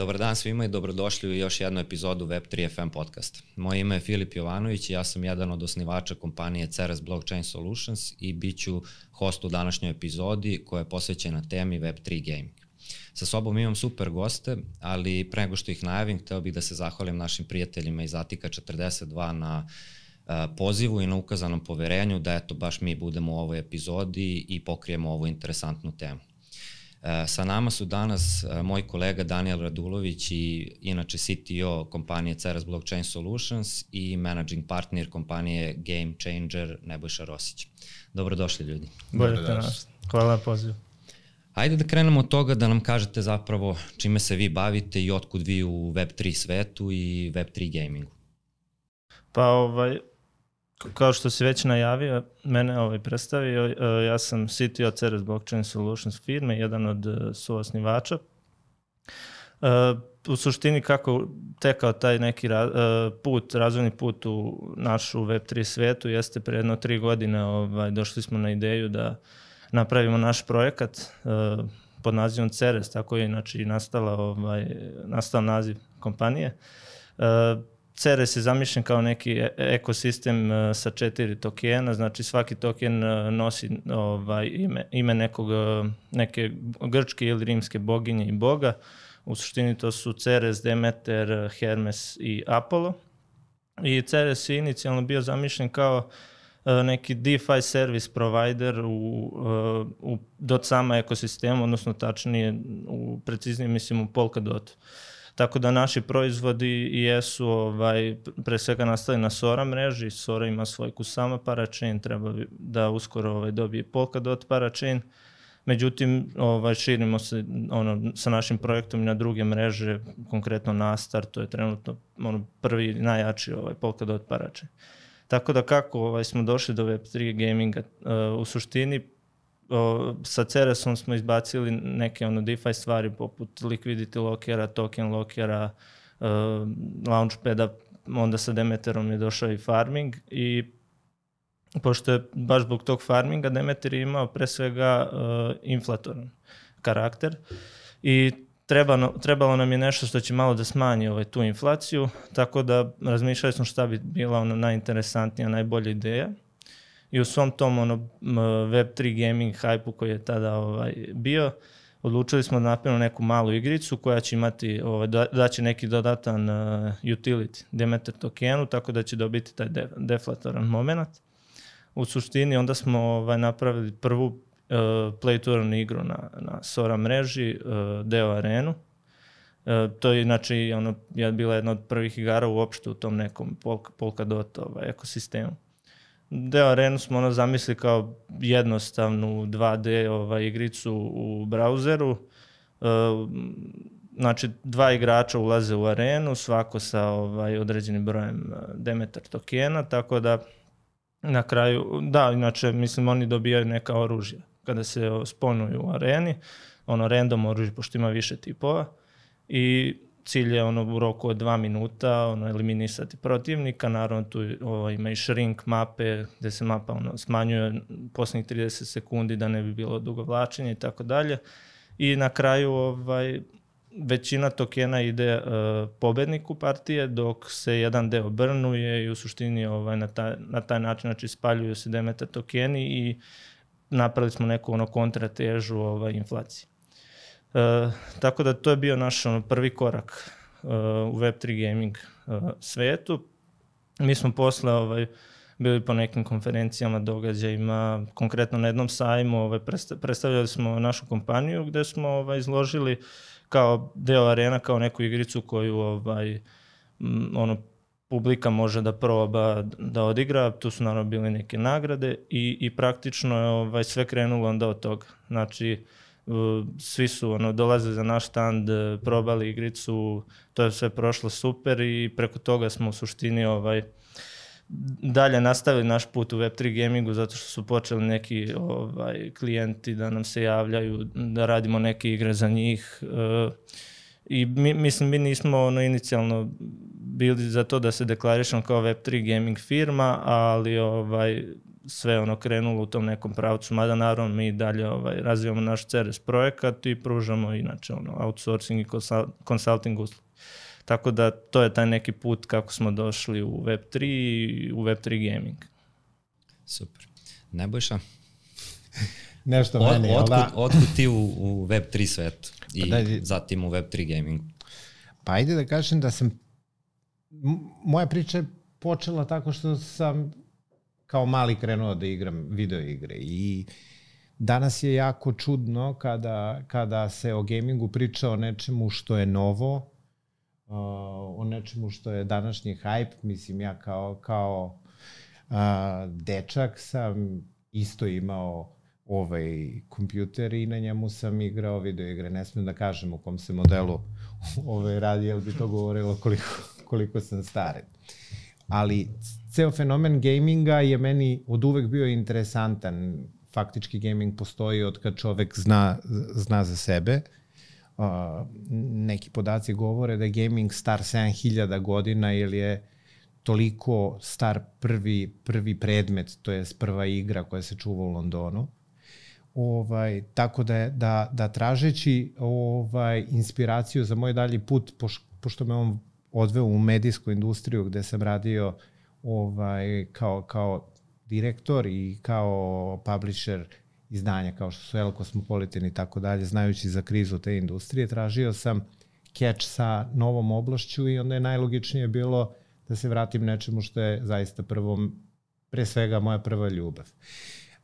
Dobar dan svima i dobrodošli u još jednu epizodu Web3 FM podcast. Moje ime je Filip Jovanović i ja sam jedan od osnivača kompanije Ceres Blockchain Solutions i bit ću host u današnjoj epizodi koja je posvećena temi Web3 gaming. Sa sobom imam super goste, ali pre nego što ih najavim, hteo bih da se zahvalim našim prijateljima iz Atika 42 na pozivu i na ukazanom poverenju da eto baš mi budemo u ovoj epizodi i pokrijemo ovu interesantnu temu. Sa nama su danas moj kolega Daniel Radulović i inače CTO kompanije Ceres Blockchain Solutions i managing partner kompanije Game Changer Nebojša Rosić. Dobrodošli ljudi. Bolje te nas. Hvala na pozivu. Ajde da krenemo od toga da nam kažete zapravo čime se vi bavite i otkud vi u Web3 svetu i Web3 gamingu. Pa ovaj, kao što si već najavio, mene ovaj predstavio, e, ja sam CTO Ceres Blockchain Solutions firme, jedan od e, suosnivača. E, u suštini kako tekao taj neki put, razvojni put u našu Web3 svetu jeste pre jedno tri godine ovaj, došli smo na ideju da napravimo naš projekat pod nazivom Ceres, tako je inače i nastala, ovaj, nastao naziv kompanije. Ceres je zamišljen kao neki e, ekosistem e, sa četiri tokena, znači svaki token e, nosi ovaj, ime, ime nekog, neke grčke ili rimske boginje i boga. U suštini to su Ceres, Demeter, Hermes i Apollo. I Ceres je inicijalno bio zamišljen kao neki DeFi service provider u, u dot sama ekosistemu, odnosno tačnije u preciznije mislim u Polkadot. Tako da naši proizvodi jesu ovaj, pre svega nastali na Sora mreži, Sora ima svoj Kusama parachain, treba da uskoro ovaj, dobije Polkadot parachain. Međutim, ovaj, širimo se ono, sa našim projektom na druge mreže, konkretno Nastar, to je trenutno ono, prvi najjači ovaj, Polkadot parachain. Tako da kako ovaj, smo došli do Web3 gaminga, uh, u suštini o, sa Ceresom smo izbacili neke ono DeFi stvari poput liquidity lockera, token lockera, uh, launchpada, onda sa Demeterom je došao i farming i pošto je baš zbog tog farminga Demeter je imao pre svega uh, inflatoran karakter i trebano, trebalo nam je nešto što će malo da smanji ovaj, tu inflaciju, tako da razmišljali smo šta bi bila ona najinteresantnija, najbolja ideja i u svom tom ono, Web3 gaming hype-u koji je tada ovaj, bio, odlučili smo da napravimo neku malu igricu koja će imati, ovaj, da, da će neki dodatan uh, utility Demeter tokenu, tako da će dobiti taj de, deflatoran moment. U suštini onda smo ovaj, napravili prvu uh, play to igru na, na Sora mreži, uh, Deo Arenu. Uh, to je inače ono, je bila jedna od prvih igara uopšte u tom nekom Polkadot ovaj, ekosistemu. Deo Arenu smo ono zamisli kao jednostavnu 2D ovaj, igricu u brauzeru. E, znači, dva igrača ulaze u arenu, svako sa ovaj, određenim brojem e, Demeter tokena, tako da na kraju, da, inače, mislim, oni dobijaju neka oružja kada se sponuju u areni, ono random oružje, pošto ima više tipova, i cilj je ono u roku od dva minuta ono, eliminisati protivnika, naravno tu ovo, ima i shrink mape gde se mapa ono, smanjuje poslednjih 30 sekundi da ne bi bilo dugovlačenje i tako dalje. I na kraju ovaj, većina tokena ide uh, pobedniku partije, dok se jedan deo brnuje i u suštini ovaj, na, taj, na taj način znači, spaljuju se demeta tokeni i napravili smo neku ono kontratežu ovaj, inflacije. E, tako da to je bio naš ono, prvi korak uh, u Web3 gaming uh, svetu. Mi smo posle ovaj, bili po nekim konferencijama, događajima, konkretno na jednom sajmu ovaj, predstavljali smo našu kompaniju gde smo ovaj, izložili kao deo arena, kao neku igricu koju ovaj, m, ono, publika može da proba da odigra, tu su naravno bili neke nagrade i, i praktično je ovaj, sve krenulo onda od toga. Znači, svi su ono, dolaze za naš stand, probali igricu, to je sve prošlo super i preko toga smo u suštini ovaj, dalje nastavili naš put u Web3 gamingu zato što su počeli neki ovaj, klijenti da nam se javljaju, da radimo neke igre za njih. Uh, I mi, mislim, mi nismo ono, inicijalno bili za to da se deklarišemo kao Web3 gaming firma, ali ovaj, sve ono krenulo u tom nekom pravcu, mada naravno mi dalje ovaj, razvijamo naš CRS projekat i pružamo inače ono, outsourcing i consulting usluge. Tako da to je taj neki put kako smo došli u Web3 i u Web3 gaming. Super. Nebojša? Nešto Od, meni, otkud, da? Otkud ti u, u Web3 svetu i pa da, zatim u Web3 gaming? Pa ajde da kažem da sam, moja priča je počela tako što sam kao mali krenuo da igram video igre i danas je jako čudno kada, kada se o gamingu priča o nečemu što je novo, o nečemu što je današnji hype, mislim ja kao, kao uh, dečak sam isto imao ovaj kompjuter i na njemu sam igrao video igre. Ne smijem da kažem u kom se modelu ovaj radi, jer bi to govorilo koliko, koliko sam staren. Ali ceo fenomen gaminga je meni od uvek bio interesantan. Faktički gaming postoji od kad čovek zna, zna za sebe. Uh, neki podaci govore da je gaming star 7000 godina ili je toliko star prvi, prvi predmet, to je prva igra koja se čuva u Londonu. Ovaj, tako da, da, da tražeći ovaj, inspiraciju za moj dalji put, poš, pošto me on odveo u medijsku industriju gde sam radio ovaj, kao, kao direktor i kao publisher izdanja kao što su El Cosmopolitan i tako dalje, znajući za krizu te industrije, tražio sam catch sa novom oblašću i onda je najlogičnije bilo da se vratim nečemu što je zaista prvom, pre svega moja prva ljubav.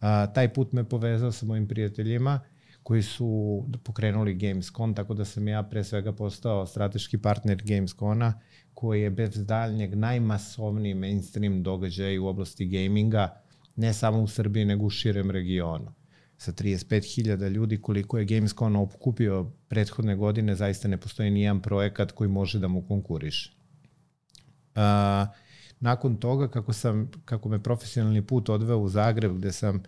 A, taj put me povezao sa mojim prijateljima koji su pokrenuli Gamescom, tako da sam ja pre svega postao strateški partner Gamescona, koji je bez daljnjeg najmasovniji mainstream događaj u oblasti gaminga, ne samo u Srbiji, nego u širem regionu. Sa 35.000 ljudi koliko je Gamescom opkupio prethodne godine, zaista ne postoji nijedan projekat koji može da mu konkuriše. Uh, nakon toga, kako, sam, kako me profesionalni put odveo u Zagreb, gde sam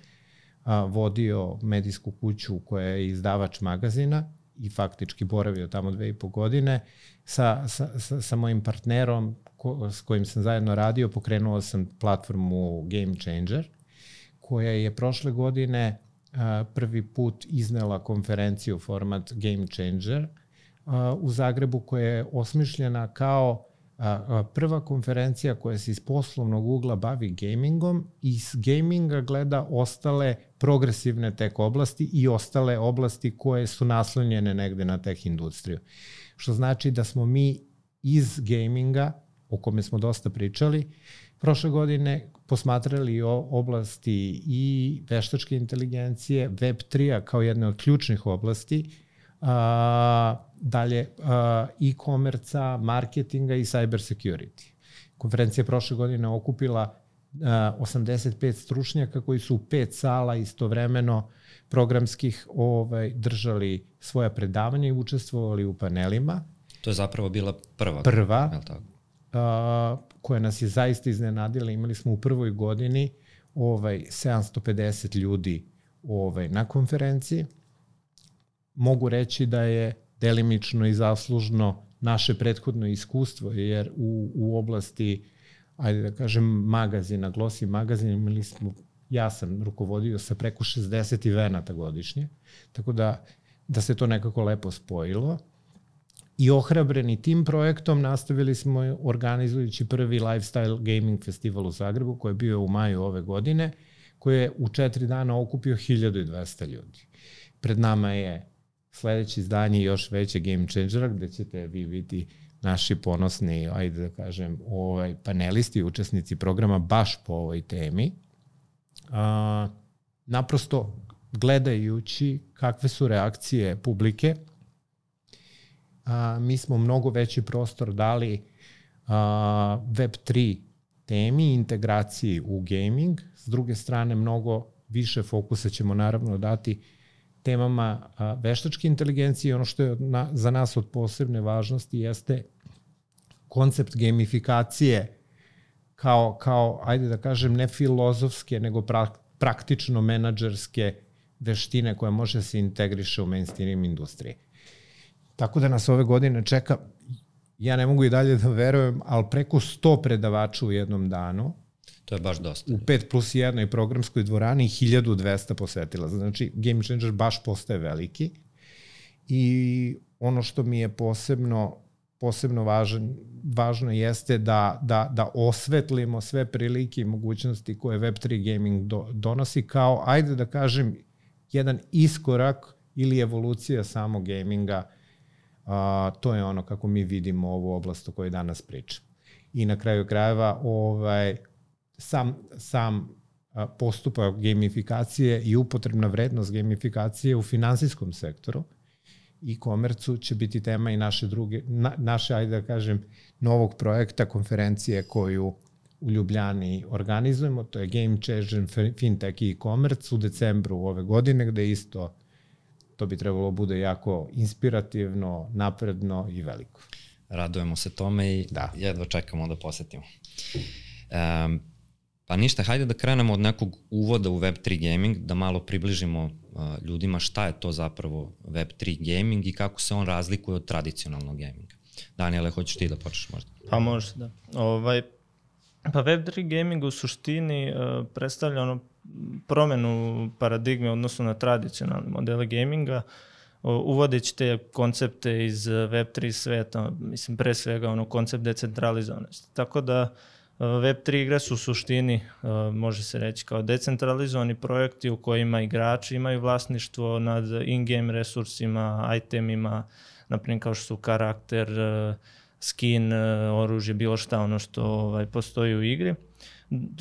a, vodio medijsku kuću koja je izdavač magazina i faktički boravio tamo dve i po godine, sa, sa, sa, sa mojim partnerom ko, s kojim sam zajedno radio, pokrenuo sam platformu Game Changer, koja je prošle godine a, prvi put iznela konferenciju format Game Changer a, u Zagrebu koja je osmišljena kao prva konferencija koja se iz poslovnog ugla bavi gamingom i iz gaminga gleda ostale progresivne tech oblasti i ostale oblasti koje su naslonjene negde na tech industriju. Što znači da smo mi iz gaminga, o kome smo dosta pričali, prošle godine posmatrali o oblasti i veštačke inteligencije, Web3-a kao jedne od ključnih oblasti, a, dalje e-komerca, marketinga i cyber security. Konferencija prošle godine okupila 85 stručnjaka koji su u pet sala istovremeno programskih ovaj, držali svoja predavanja i učestvovali u panelima. To je zapravo bila prva. Prva, je tako? A, koja nas je zaista iznenadila. Imali smo u prvoj godini ovaj, 750 ljudi ovaj, na konferenciji. Mogu reći da je delimično i zaslužno naše prethodno iskustvo, jer u, u oblasti, ajde da kažem, magazina, Glossy magazin, imali smo, ja sam rukovodio sa preko 60 evenata godišnje, tako da, da se to nekako lepo spojilo. I ohrabreni tim projektom nastavili smo organizujući prvi lifestyle gaming festival u Zagrebu koji je bio u maju ove godine, koji je u četiri dana okupio 1200 ljudi. Pred nama je sledeće izdanje još veće Game Changera gde ćete vi biti naši ponosni, ajde da kažem, ovaj, panelisti, učesnici programa baš po ovoj temi. A, naprosto gledajući kakve su reakcije publike, a, mi smo mnogo veći prostor dali a, Web3 temi, integraciji u gaming. S druge strane, mnogo više fokusa ćemo naravno dati temama veštačke inteligencije ono što je za nas od posebne važnosti jeste koncept gamifikacije kao, kao, ajde da kažem, ne filozofske, nego pra, praktično menadžerske veštine koja može se integriše u mainstream industriji. Tako da nas ove godine čeka, ja ne mogu i dalje da verujem, ali preko 100 predavača u jednom danu. To je baš dosta. U 5 plus 1 programskoj dvorani 1200 posetila. Znači, Game Changer baš postaje veliki. I ono što mi je posebno posebno važan, važno jeste da, da, da osvetlimo sve prilike i mogućnosti koje Web3 gaming do, donosi kao, ajde da kažem, jedan iskorak ili evolucija samog gaminga. A, to je ono kako mi vidimo ovu oblast o kojoj danas pričam. I na kraju krajeva ovaj, sam, sam postupak gamifikacije i upotrebna vrednost gamifikacije u finansijskom sektoru – e-komercu će biti tema i naše druge, na, naše, ajde da kažem, novog projekta, konferencije koju u Ljubljani organizujemo, to je Game Changer Fintech i e-commerce u decembru ove godine, gde isto to bi trebalo bude jako inspirativno, napredno i veliko. Radujemo se tome i da. jedva čekamo da posetimo. Um, pa ništa, hajde da krenemo od nekog uvoda u Web3 gaming, da malo približimo ljudima šta je to zapravo Web3 gaming i kako se on razlikuje od tradicionalnog gaminga. Daniele, hoćeš ti da počneš možda? Pa može, da. Ovaj, pa Web3 gaming u suštini uh, predstavlja ono promenu paradigme odnosno na tradicionalne modele gaminga, uvodeći te koncepte iz Web3 sveta, mislim pre svega ono koncept decentralizovanosti. Tako da uh, Web3 igre su u suštini, e, može se reći, kao decentralizovani projekti u kojima igrači imaju vlasništvo nad in-game resursima, itemima, naprimjer kao što su karakter, e, skin, e, oružje, bilo šta ono što ovaj, postoji u igri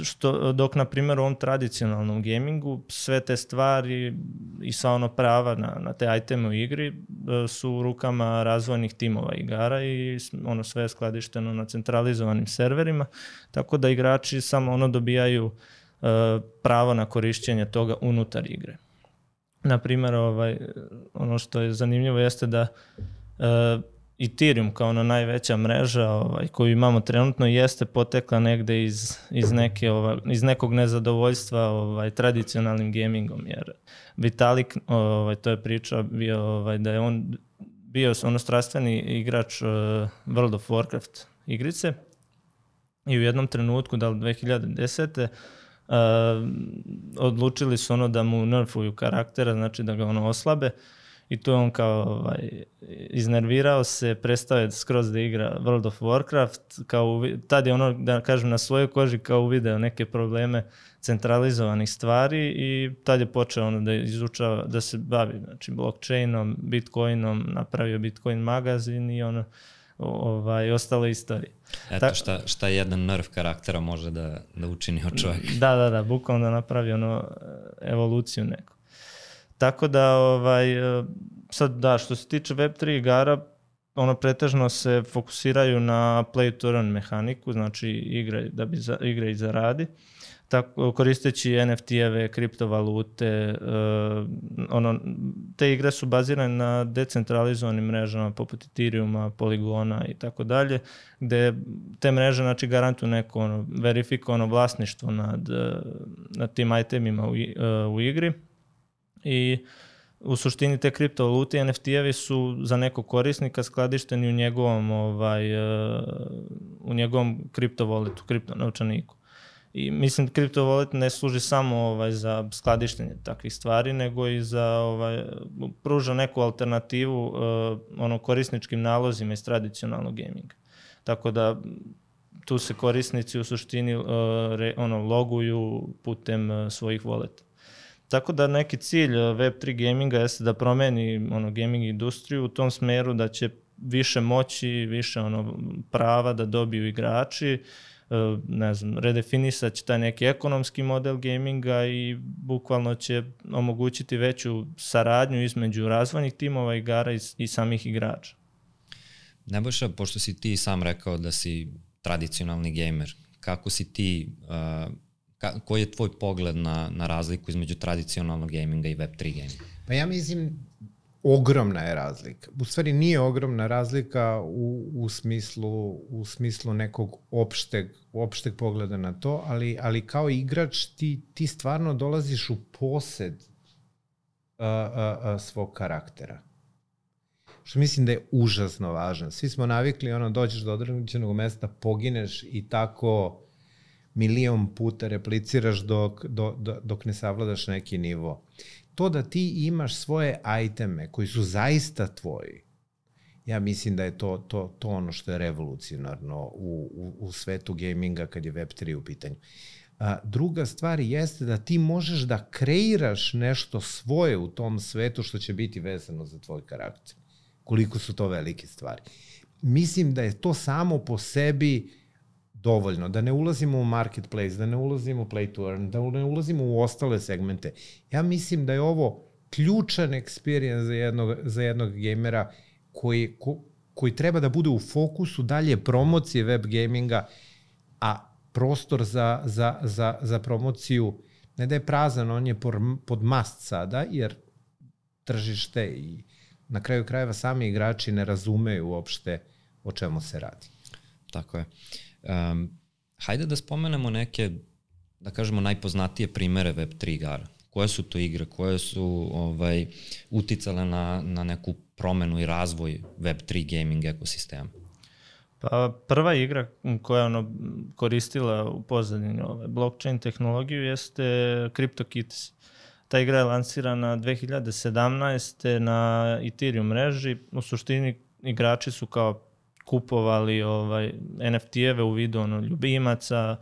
što, dok na primjer u ovom tradicionalnom gamingu sve te stvari i sva ono prava na, na te iteme u igri e, su u rukama razvojnih timova igara i ono sve je skladišteno na centralizovanim serverima, tako da igrači samo ono dobijaju uh, pravo na korišćenje toga unutar igre. Na primjer, ovaj, ono što je zanimljivo jeste da uh, Ethereum kao ona najveća mreža ovaj, koju imamo trenutno jeste potekla negde iz, iz, neke, ovaj, iz nekog nezadovoljstva ovaj, tradicionalnim gamingom, jer Vitalik, ovaj, to je priča bio ovaj, da je on bio ono strastveni igrač uh, World of Warcraft igrice i u jednom trenutku, da li 2010. Uh, odlučili su ono da mu nerfuju karaktera, znači da ga ono oslabe i tu je on kao ovaj, iznervirao se, prestao je skroz da igra World of Warcraft, kao, tad je ono, da kažem, na svojoj koži kao uvideo neke probleme centralizovanih stvari i tad je počeo ono da izučava, da se bavi znači, blockchainom, bitcoinom, napravio bitcoin magazin i ono, ovaj, ostale istorije. Eto Ta, šta, šta jedan nerf karaktera može da, da učini od čovjeka. Da, da, da, bukvalno da napravi ono, evoluciju neku. Tako da, ovaj, e, sad da, što se tiče Web3 igara, ono pretežno se fokusiraju na play to earn mehaniku, znači igre da bi za, igre i zaradi. Tako, koristeći NFT-eve, kriptovalute, uh, ono, te igre su bazirane na decentralizovanim mrežama poput Ethereuma, Poligona i tako dalje, gde te mreže znači, garantuju neko ono, verifikovano vlasništvo nad, nad tim itemima u, uh, u igri i u suštini te kriptovalute i NFT-evi su za nekog korisnika skladišteni u njegovom ovaj e, u njegovom kriptovoletu, kriptonovčaniku. I mislim kriptovolet ne služi samo ovaj za skladištenje takvih stvari, nego i za ovaj pruža neku alternativu uh, ono korisničkim nalozima iz tradicionalnog gaminga. Tako da tu se korisnici u suštini uh, re, ono loguju putem uh, svojih voleta. Tako da neki cilj eh, Web3 gaminga jeste da promeni ono, gaming industriju u tom smeru da će više moći, više ono, prava da dobiju igrači, eh, ne znam, redefinisat će taj neki ekonomski model gaminga i bukvalno će omogućiti veću saradnju između razvojnih timova igara i, i samih igrača. Nebojša, pošto si ti sam rekao da si tradicionalni gamer, kako si ti uh, Ka, koji je tvoj pogled na, na razliku između tradicionalnog gaminga i Web3 gaminga? Pa ja mislim ogromna je razlika. U stvari nije ogromna razlika u, u, smislu, u smislu nekog opšteg, opšteg pogleda na to, ali, ali kao igrač ti, ti stvarno dolaziš u posed a, a, a, svog karaktera. Što mislim da je užasno važno. Svi smo navikli, ono, dođeš do određenog mesta, pogineš i tako milion puta repliciraš dok, do, do, dok ne savladaš neki nivo. To da ti imaš svoje iteme koji su zaista tvoji, ja mislim da je to, to, to ono što je revolucionarno u, u, u svetu gaminga kad je Web3 u pitanju. A, druga stvar jeste da ti možeš da kreiraš nešto svoje u tom svetu što će biti vezano za tvoj karakter. Koliko su to velike stvari. Mislim da je to samo po sebi dovoljno, da ne ulazimo u marketplace, da ne ulazimo u play to earn, da ne ulazimo u ostale segmente. Ja mislim da je ovo ključan experience za jednog, za jednog gamera koji, ko, koji treba da bude u fokusu dalje promocije web gaminga, a prostor za, za, za, za promociju ne da je prazan, on je pod mast sada, jer tržište i na kraju krajeva sami igrači ne razumeju uopšte o čemu se radi. Tako je. Um, hajde da spomenemo neke, da kažemo, najpoznatije primere Web3 igara. Koje su to igre, koje su ovaj, uticale na, na neku promenu i razvoj Web3 gaming ekosistema? Pa prva igra koja ono koristila u pozadini ove blockchain tehnologiju jeste CryptoKitties. Ta igra je lansirana 2017. na Ethereum mreži. U suštini igrači su kao kupovali ovaj NFT-eve u vidu ono ljubimaca,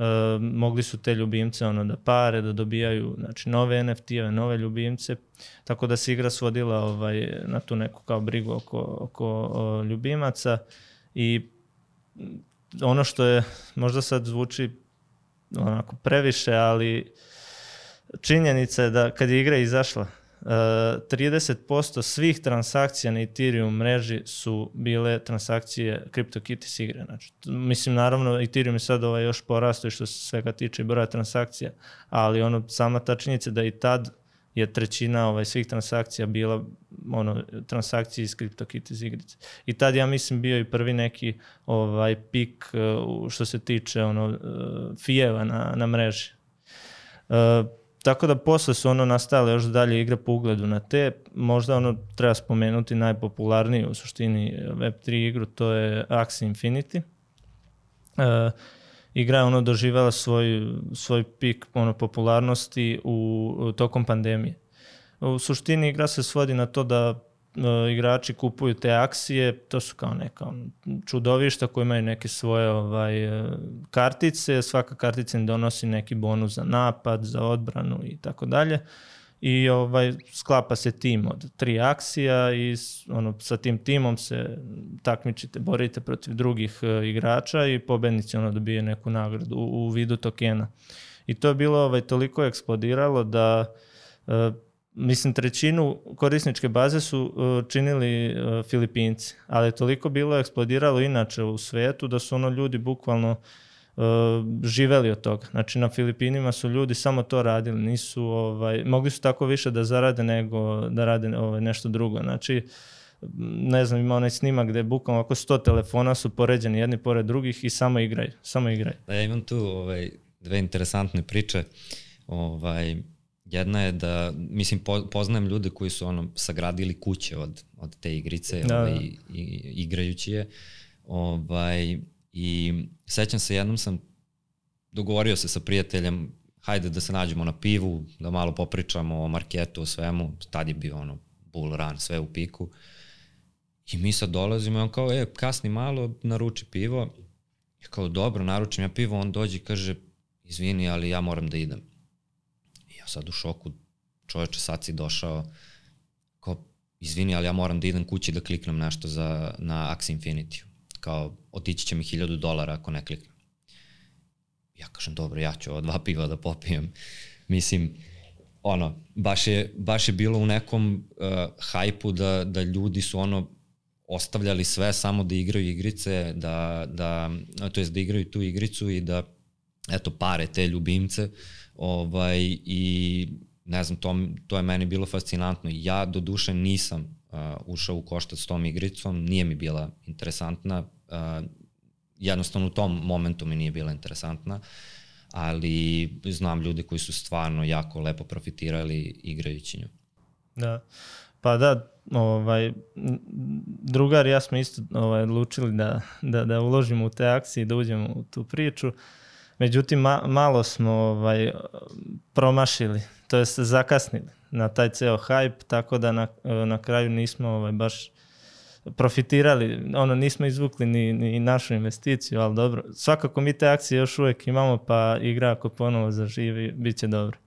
Uh, mogli su te ljubimce ono da pare, da dobijaju znači, nove NFT-eve, nove ljubimce, tako da se igra svodila ovaj, na tu neku kao brigu oko, oko o, ljubimaca. I ono što je, možda sad zvuči onako previše, ali činjenica je da kad je igra izašla, 30% svih transakcija na Ethereum mreži su bile transakcije CryptoKitties igre. Znači, mislim, naravno, Ethereum je sad ovaj još porasto i što se svega tiče broja transakcija, ali ono, sama ta činjenica da i tad je trećina ovaj, svih transakcija bila ono, transakcije iz CryptoKitties igrice. I tad ja mislim bio i prvi neki ovaj pik uh, što se tiče ono uh, fijeva na, na mreži. Uh, tako da posle su ono nastale još dalje igre po ugledu na te, možda ono treba spomenuti najpopularniju u suštini Web3 igru, to je Axie Infinity. Uh, igra je ono doživela svoj, svoj pik ono, popularnosti u, tokom pandemije. U suštini igra se svodi na to da igrači kupuju te akcije, to su kao neka čudovišta koje imaju neke svoje ovaj, e, kartice, svaka kartica im donosi neki bonus za napad, za odbranu i tako dalje i ovaj sklapa se tim od tri akcija i ono sa tim timom se takmičite, borite protiv drugih uh, igrača i pobednici ono dobije neku nagradu u, u vidu tokena. I to je bilo ovaj toliko eksplodiralo da uh, mislim trećinu korisničke baze su uh, činili uh, Filipinci, ali je toliko bilo eksplodiralo inače u svetu da su ono ljudi bukvalno uh, živeli od toga. Znači na Filipinima su ljudi samo to radili, nisu ovaj mogli su tako više da zarade nego da rade ovaj nešto drugo. Znači ne znam, ima onaj snimak gde bukvalno oko 100 telefona su poređeni jedni pored drugih i samo igraju, samo igraju. Da, ja imam tu ovaj, dve interesantne priče. Ovaj, jedna je da, mislim, po, poznajem ljude koji su ono, sagradili kuće od, od te igrice da, ovaj, da. i, igrajući je. Ovaj, I sećam se, jednom sam dogovorio se sa prijateljem, hajde da se nađemo na pivu, da malo popričamo o marketu, o svemu. Tad je bio ono bull run, sve u piku. I mi sad dolazimo i on kao, e, kasni malo, naruči pivo. I kao, dobro, naručim ja pivo, on dođe i kaže, izvini, ali ja moram da idem. Sad u šoku, čoveče, sad si došao, kao, izvini, ali ja moram da idem kući da kliknem nešto za, na Axie Infinity kao otići će mi hiljadu dolara ako ne kliknem. Ja kažem, dobro, ja ću ova dva piva da popijem. Mislim, ono, baš je, baš je bilo u nekom uh, hajpu da, da ljudi su ono ostavljali sve samo da igraju igrice, da, da, to jest da igraju tu igricu i da eto pare te ljubimce ovaj, i ne znam, to, to je meni bilo fascinantno. Ja do duše nisam uh, ušao u koštac s tom igricom, nije mi bila interesantna, uh, jednostavno u tom momentu mi nije bila interesantna, ali znam ljude koji su stvarno jako lepo profitirali igrajući nju. Da, pa da, ovaj, drugar ja smo isto ovaj, odlučili da, da, da uložimo u te akcije i da uđemo u tu priču. Međutim, ma, malo smo ovaj, promašili, to jest zakasnili na taj ceo hype, tako da na, na kraju nismo ovaj, baš profitirali, ono nismo izvukli ni, ni našu investiciju, ali dobro. Svakako mi te akcije još uvek imamo, pa igra ako ponovo zaživi, bit će dobro.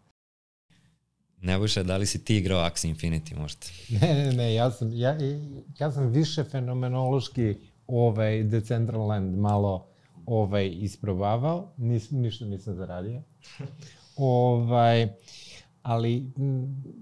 Nebojša, da li si ti igrao Axie Infinity možda? Ne, ne, ne, ja sam, ja, ja sam više fenomenološki ovaj, Decentraland malo ovaj, isprobavao, Nis, ništa nisam zaradio. ovaj, ali,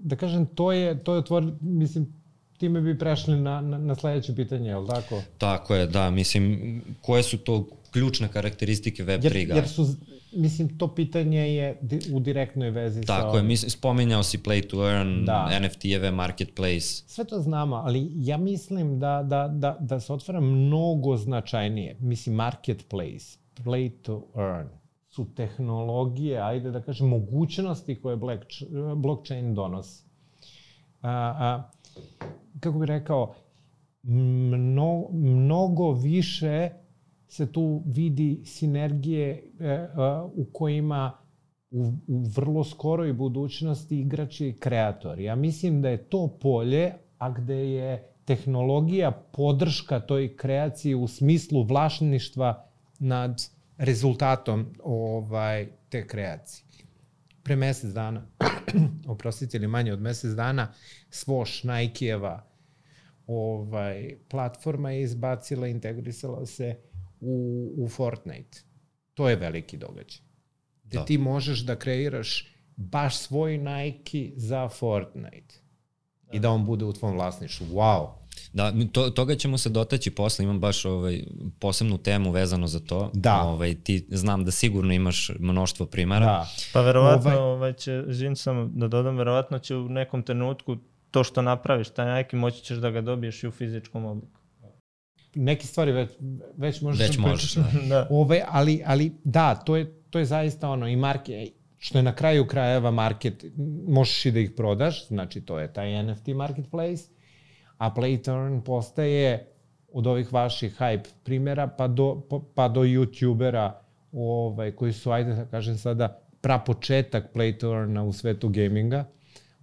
da kažem, to je, to je otvor, mislim, time bi prešli na, na, na sledeće pitanje, je li tako? Tako je, da, mislim, koje su to ključne karakteristike Web3 jer, jer su, mislim, to pitanje je u direktnoj vezi Tako sa... Tako je, mislim, spominjao si Play to Earn, da. NFT-eve, Marketplace. Sve to znamo, ali ja mislim da, da, da, da se otvara mnogo značajnije. Mislim, Marketplace, Play to Earn, su tehnologije, ajde da kažem, mogućnosti koje blockchain donosi. A, a, kako bih rekao, mno, mnogo više se tu vidi sinergije e, e, u kojima u, u vrlo skoroj budućnosti igrači i kreatori. Ja mislim da je to polje, a gde je tehnologija podrška toj kreaciji u smislu vlašništva nad rezultatom ovaj te kreacije. Pre mesec dana, oprostite ili manje od mesec dana, Svoš, Nike-eva ovaj, platforma je izbacila, integrisala se u, u Fortnite. To je veliki događaj. Gde da. ti možeš da kreiraš baš svoj Nike za Fortnite. Da. I da on bude u tvom vlasništvu. Wow! Da, to, toga ćemo se dotaći posle, imam baš ovaj, posebnu temu vezano za to. Da. Ovaj, ti znam da sigurno imaš mnoštvo primara. Da. Pa verovatno ovaj... ovaj će, žin samo da dodam, verovatno će u nekom trenutku to što napraviš, taj Nike, moći ćeš da ga dobiješ i u fizičkom obliku neke stvari već, već možeš već da možeš, da. da. Ove, ali, ali da, to je, to je zaista ono i marke, što je na kraju krajeva market, možeš i da ih prodaš, znači to je taj NFT marketplace, a Playturn postaje od ovih vaših hype primjera pa do, pa do youtubera ovaj, koji su, ajde da kažem sada, prapočetak Playturna u svetu gaminga,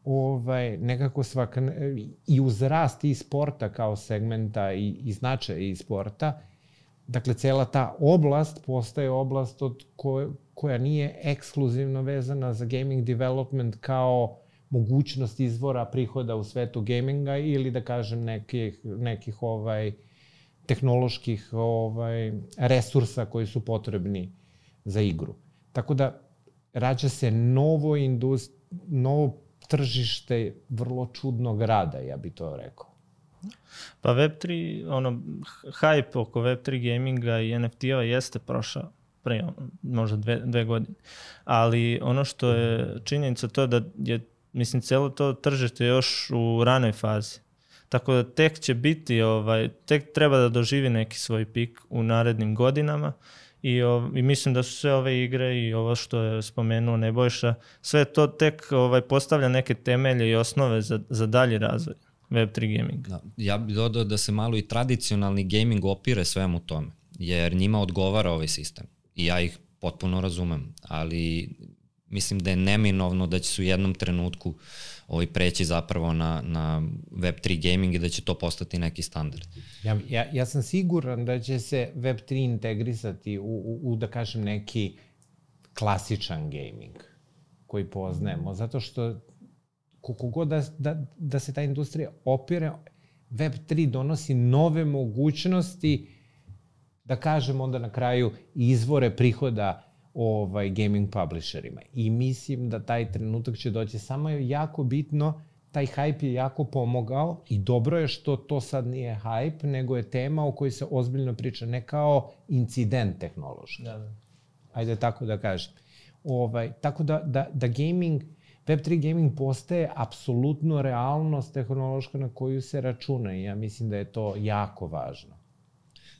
ovaj, nekako svaka, i uz rast i sporta kao segmenta i, i značaja i sporta, dakle, cela ta oblast postaje oblast od koje, koja nije ekskluzivno vezana za gaming development kao mogućnost izvora prihoda u svetu gaminga ili da kažem nekih, nekih ovaj, tehnoloških ovaj, resursa koji su potrebni za igru. Tako da rađa se novo indust, novo tržište vrlo čudnog rada, ja bi to rekao. Pa Web3, ono, hype oko Web3 gaminga i NFT-ova jeste prošao pre možda dve, dve godine. Ali ono što je činjenica to je da je, mislim, celo to tržište još u ranoj fazi. Tako da tek će biti, ovaj, tek treba da doživi neki svoj pik u narednim godinama I, o, I mislim da su sve ove igre i ovo što je spomenuo Nebojša, sve to tek ovaj, postavlja neke temelje i osnove za, za dalji razvoj Web3 gaming. Da, ja bih dodao da se malo i tradicionalni gaming opire svemu tome, jer njima odgovara ovaj sistem. I ja ih potpuno razumem, ali mislim da je neminovno da će se u jednom trenutku ovaj, preći zapravo na, na Web3 gaming i da će to postati neki standard. Ja, ja, ja sam siguran da će se Web3 integrisati u, u, u da kažem, neki klasičan gaming koji poznajemo, zato što koliko god da, da, da se ta industrija opire, Web3 donosi nove mogućnosti, da kažem onda na kraju, izvore prihoda ovaj, gaming publisherima. I mislim da taj trenutak će doći. Samo je jako bitno, taj hype je jako pomogao i dobro je što to sad nije hype, nego je tema o kojoj se ozbiljno priča, ne kao incident tehnološki. Da, da. Ajde tako da kažem. Ovaj, tako da, da, da gaming, Web3 gaming postaje apsolutno realnost tehnološka na koju se računa i ja mislim da je to jako važno.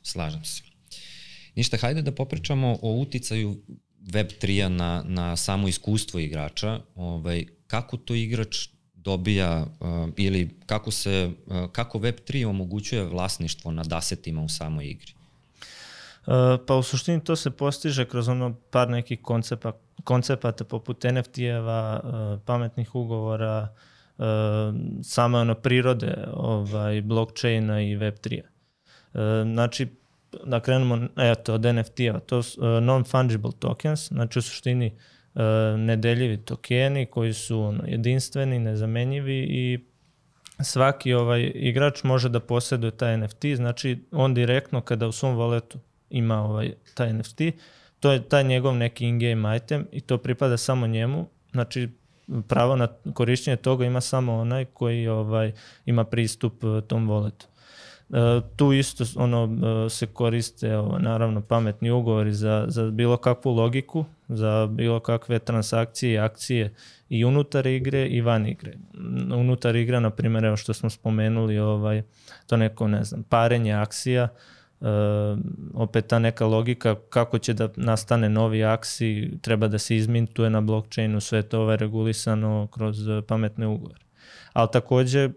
Slažem se. Ništa, hajde da popričamo o uticaju Web3-a na, na samo iskustvo igrača. Ovaj, kako to igrač dobija uh, ili kako se uh, kako Web3 omogućuje vlasništvo nad asetima u samoj igri? pa u suštini to se postiže kroz ono par nekih koncepa, koncepata poput NFT-eva, pametnih ugovora, same ono prirode ovaj, blockchaina i Web3-a. Uh, znači, da krenemo eto, od NFT-eva, to su uh, non-fungible tokens, znači u suštini uh, nedeljivi tokeni koji su jedinstveni, nezamenjivi i svaki ovaj igrač može da posjeduje taj NFT, znači on direktno kada u svom voletu ima ovaj taj NFT, to je taj njegov neki in-game item i to pripada samo njemu, znači pravo na korišćenje toga ima samo onaj koji ovaj ima pristup eh, tom voletu. E, tu isto ono e, se koriste ovo, naravno pametni ugovori za, za bilo kakvu logiku, za bilo kakve transakcije i akcije i unutar igre i van igre. Unutar igre, na primjer, evo što smo spomenuli, ovaj, to neko, ne znam, parenje akcija, e, opet ta neka logika kako će da nastane novi aksi, treba da se izmintuje na blockchainu, sve to ovaj regulisano kroz pametne ugovore ali takođe e,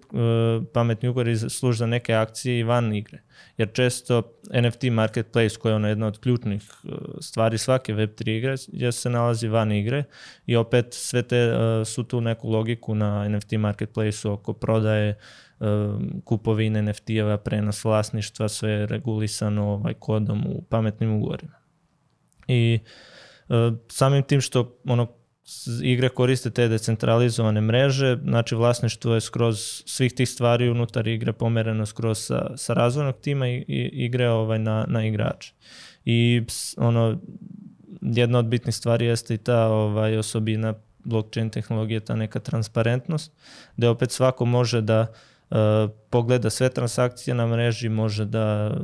pametni ugovori služe za neke akcije i van igre. Jer često NFT marketplace, koja je ono jedna od ključnih e, stvari svake Web3 igre, je se nalazi van igre i opet sve te e, su tu neku logiku na NFT marketplace-u oko prodaje, kupovine NFT-eva, prenos vlasništva, sve je regulisano ovaj, kodom u pametnim ugovorima. I samim tim što ono igre koriste te decentralizovane mreže, znači vlasništvo je skroz svih tih stvari unutar igre pomereno skroz sa, sa razvojnog tima i, i igre ovaj na, na igrače. I ono, jedna od bitnih stvari jeste i ta ovaj, osobina blockchain tehnologije, ta neka transparentnost, gde opet svako može da uh, pogleda sve transakcije na mreži, može da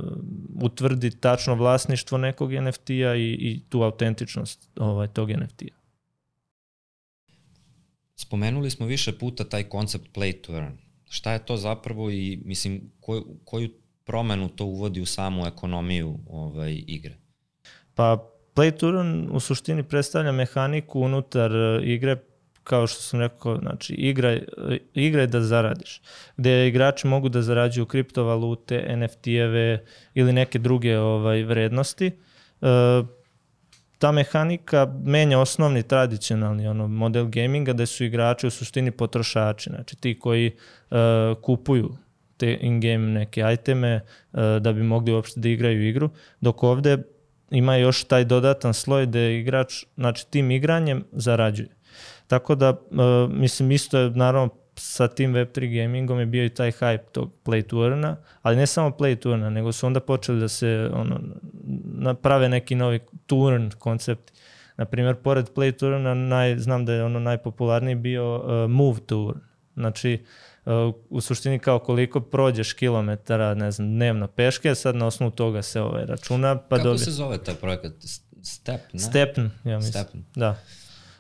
utvrdi tačno vlasništvo nekog NFT-a i, i tu autentičnost ovaj, tog NFT-a. Spomenuli smo više puta taj koncept play to earn. Šta je to zapravo i mislim koju, koju promenu to uvodi u samu ekonomiju ovaj, igre? Pa play to earn u suštini predstavlja mehaniku unutar e, igre kao što sam rekao, znači igraj, igraj da zaradiš, gde igrači mogu da zarađuju kriptovalute, NFT-eve ili neke druge ovaj vrednosti. E, ta mehanika menja osnovni tradicionalni ono, model gaminga da su igrači u suštini potrošači, znači ti koji uh, kupuju te in-game neke iteme uh, da bi mogli uopšte da igraju igru, dok ovde ima još taj dodatan sloj da igrač, znači tim igranjem zarađuje. Tako da, uh, mislim, isto je naravno sa tim Web3 gamingom je bio i taj hype tog play to earna, ali ne samo play to earna, nego su onda počeli da se ono, naprave neki novi turn koncept. Naprimjer, pored play to earna, naj, znam da je ono najpopularniji bio uh, move to earn. Znači, uh, u suštini kao koliko prođeš kilometara, ne znam, dnevno peške, sad na osnovu toga se ovaj računa. Pa Kako dobije... se zove taj projekat? Step, ne? Stepn, ja mislim. Stepn. Da.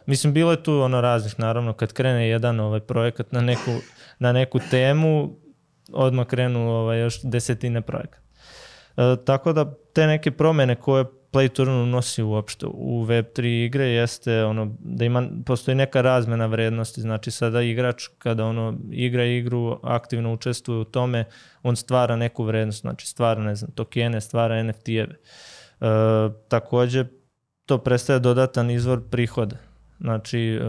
Mislim, bilo je tu ono raznih, naravno, kad krene jedan ovaj projekat na neku, na neku temu, odmah krenu ovaj, još desetine projekata. E, tako da te neke promene koje Play Turn unosi uopšte u Web3 igre jeste ono da ima postoji neka razmena vrednosti, znači sada igrač kada ono igra igru, aktivno učestvuje u tome, on stvara neku vrednost, znači stvara ne znam, tokene, stvara NFT-eve. E, takođe to predstavlja dodatan izvor prihoda Znači, e,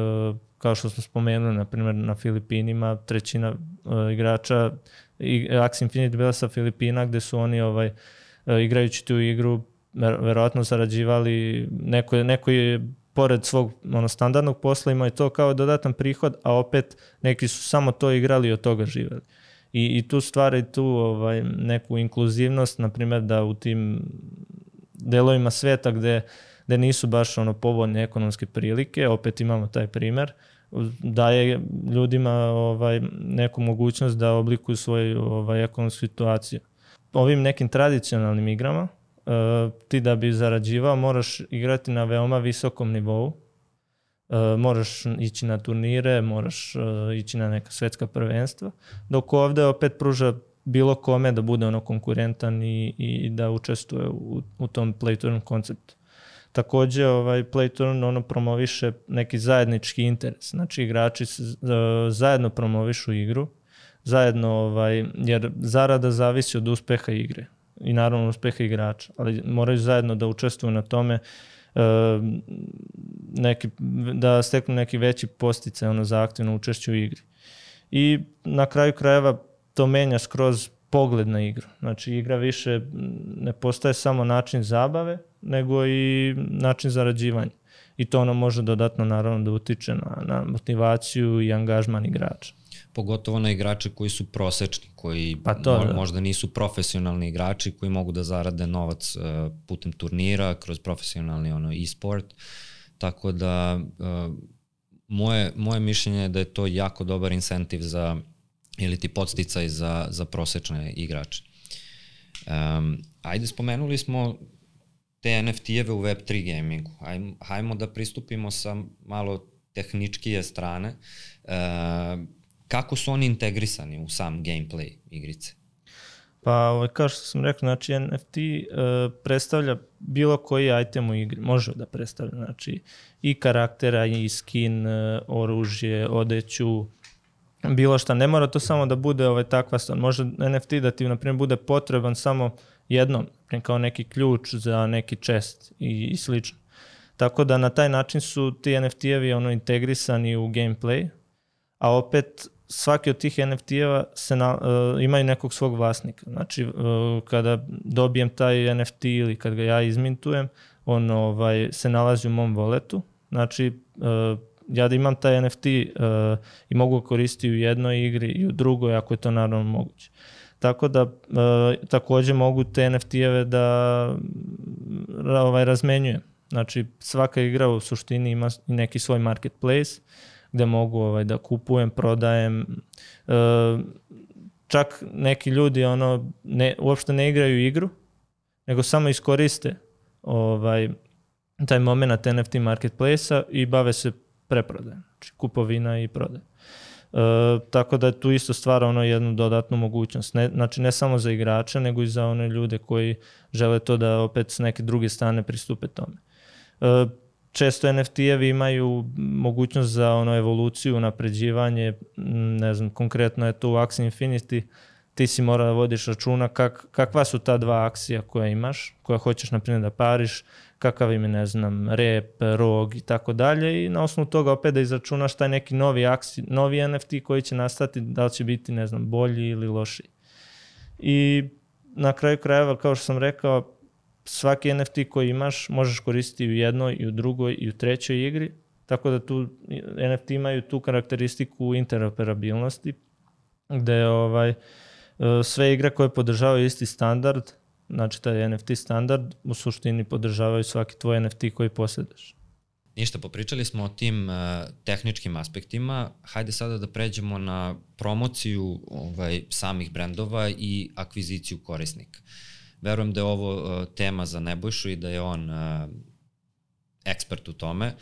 kao što smo spomenuli, na primjer, na Filipinima trećina e, igrača Axie Infinity bila sa Filipina gde su oni ovaj, e, igrajući tu igru verovatno zarađivali neko, neko je pored svog ono, standardnog posla imao i to kao dodatan prihod, a opet neki su samo to igrali i od toga živeli. I, i tu stvari tu ovaj, neku inkluzivnost, na primjer da u tim delovima sveta gde uh, gde nisu baš ono povoljne ekonomske prilike, opet imamo taj primer, daje ljudima ovaj, neku mogućnost da oblikuju svoju ovaj, ekonomsku situaciju. Ovim nekim tradicionalnim igrama, uh, ti da bi zarađivao moraš igrati na veoma visokom nivou, uh, moraš ići na turnire, moraš uh, ići na neka svetska prvenstva, dok ovde opet pruža bilo kome da bude ono konkurentan i, i da učestvuje u, u tom play turn konceptu. Takođe, ovaj, Playturn ono promoviše neki zajednički interes. Znači, igrači zajedno promovišu igru, zajedno, ovaj, jer zarada zavisi od uspeha igre. i naravno uspeha igrača, ali moraju zajedno da učestvuju na tome e, neki, da steknu neki veći posticaj ono, za aktivno učešće u igri. I na kraju krajeva to menja skroz pogled na igru. Znači igra više ne postaje samo način zabave, nego i način zarađivanja. I to ono može dodatno naravno da utiče na, na motivaciju i angažman igrača pogotovo na igrače koji su prosečni, koji pa to, mo, da. možda nisu profesionalni igrači koji mogu da zarade novac uh, putem turnira, kroz profesionalni ono e-sport. Tako da uh, moje, moje mišljenje je da je to jako dobar incentiv za ili ti podsticaj za, za prosečne igrače. Um, ajde, spomenuli smo te NFT-eve u Web3 gamingu. Hajmo, hajmo da pristupimo sa malo tehničkije strane. Uh, kako su oni integrisani u sam gameplay igrice? Pa, ovaj, kao što sam rekao, znači NFT uh, predstavlja bilo koji item u igri, može da predstavlja, znači i karaktera, i skin, uh, oružje, odeću, bilo šta. Ne mora to samo da bude ovaj, takva stvar. Može NFT da ti, na primjer, bude potreban samo jednom, kao neki ključ za neki čest i, i slično. Tako da na taj način su ti NFT-evi ono integrisani u gameplay, a opet svaki od tih NFT-eva se na, uh, imaju nekog svog vlasnika. Znači, uh, kada dobijem taj NFT ili kad ga ja izmintujem, on ovaj, se nalazi u mom voletu. Znači, uh, ja da imam taj NFT uh, i mogu koristiti u jednoj igri i u drugoj, ako je to naravno moguće. Tako da uh, takođe mogu te NFT-eve da ovaj, razmenjujem. Znači, svaka igra u suštini ima neki svoj marketplace, gde mogu ovaj, da kupujem, prodajem. E, čak neki ljudi ono, ne, uopšte ne igraju igru, nego samo iskoriste ovaj, taj moment NFT marketplace-a i bave se preprodajem, znači kupovina i prodaje. E, tako da tu isto stvara ono jednu dodatnu mogućnost. Ne, znači ne samo za igrače, nego i za one ljude koji žele to da opet s neke druge strane pristupe tome. E, često NFT-evi imaju mogućnost za ono evoluciju, napređivanje, ne znam, konkretno je to u Axie Infinity, ti si mora da vodiš računa kak, kakva su ta dva akcija koja imaš, koja hoćeš na primjer da pariš, kakav im je, ne znam, rep, rog i tako dalje i na osnovu toga opet da izračunaš taj neki novi, aksi, novi NFT koji će nastati, da li će biti, ne znam, bolji ili loši. I na kraju krajeva, kao što sam rekao, svaki NFT koji imaš možeš koristiti u jednoj i u drugoj i u trećoj igri, tako da tu NFT imaju tu karakteristiku interoperabilnosti, gde ovaj, sve igre koje podržavaju isti standard, znači taj NFT standard, u suštini podržavaju svaki tvoj NFT koji posjedaš. Ništa, popričali smo o tim uh, tehničkim aspektima. Hajde sada da pređemo na promociju ovaj, samih brendova i akviziciju korisnika. Verujem da je ovo uh, tema za Nebojšu i da je on uh, ekspert u tome.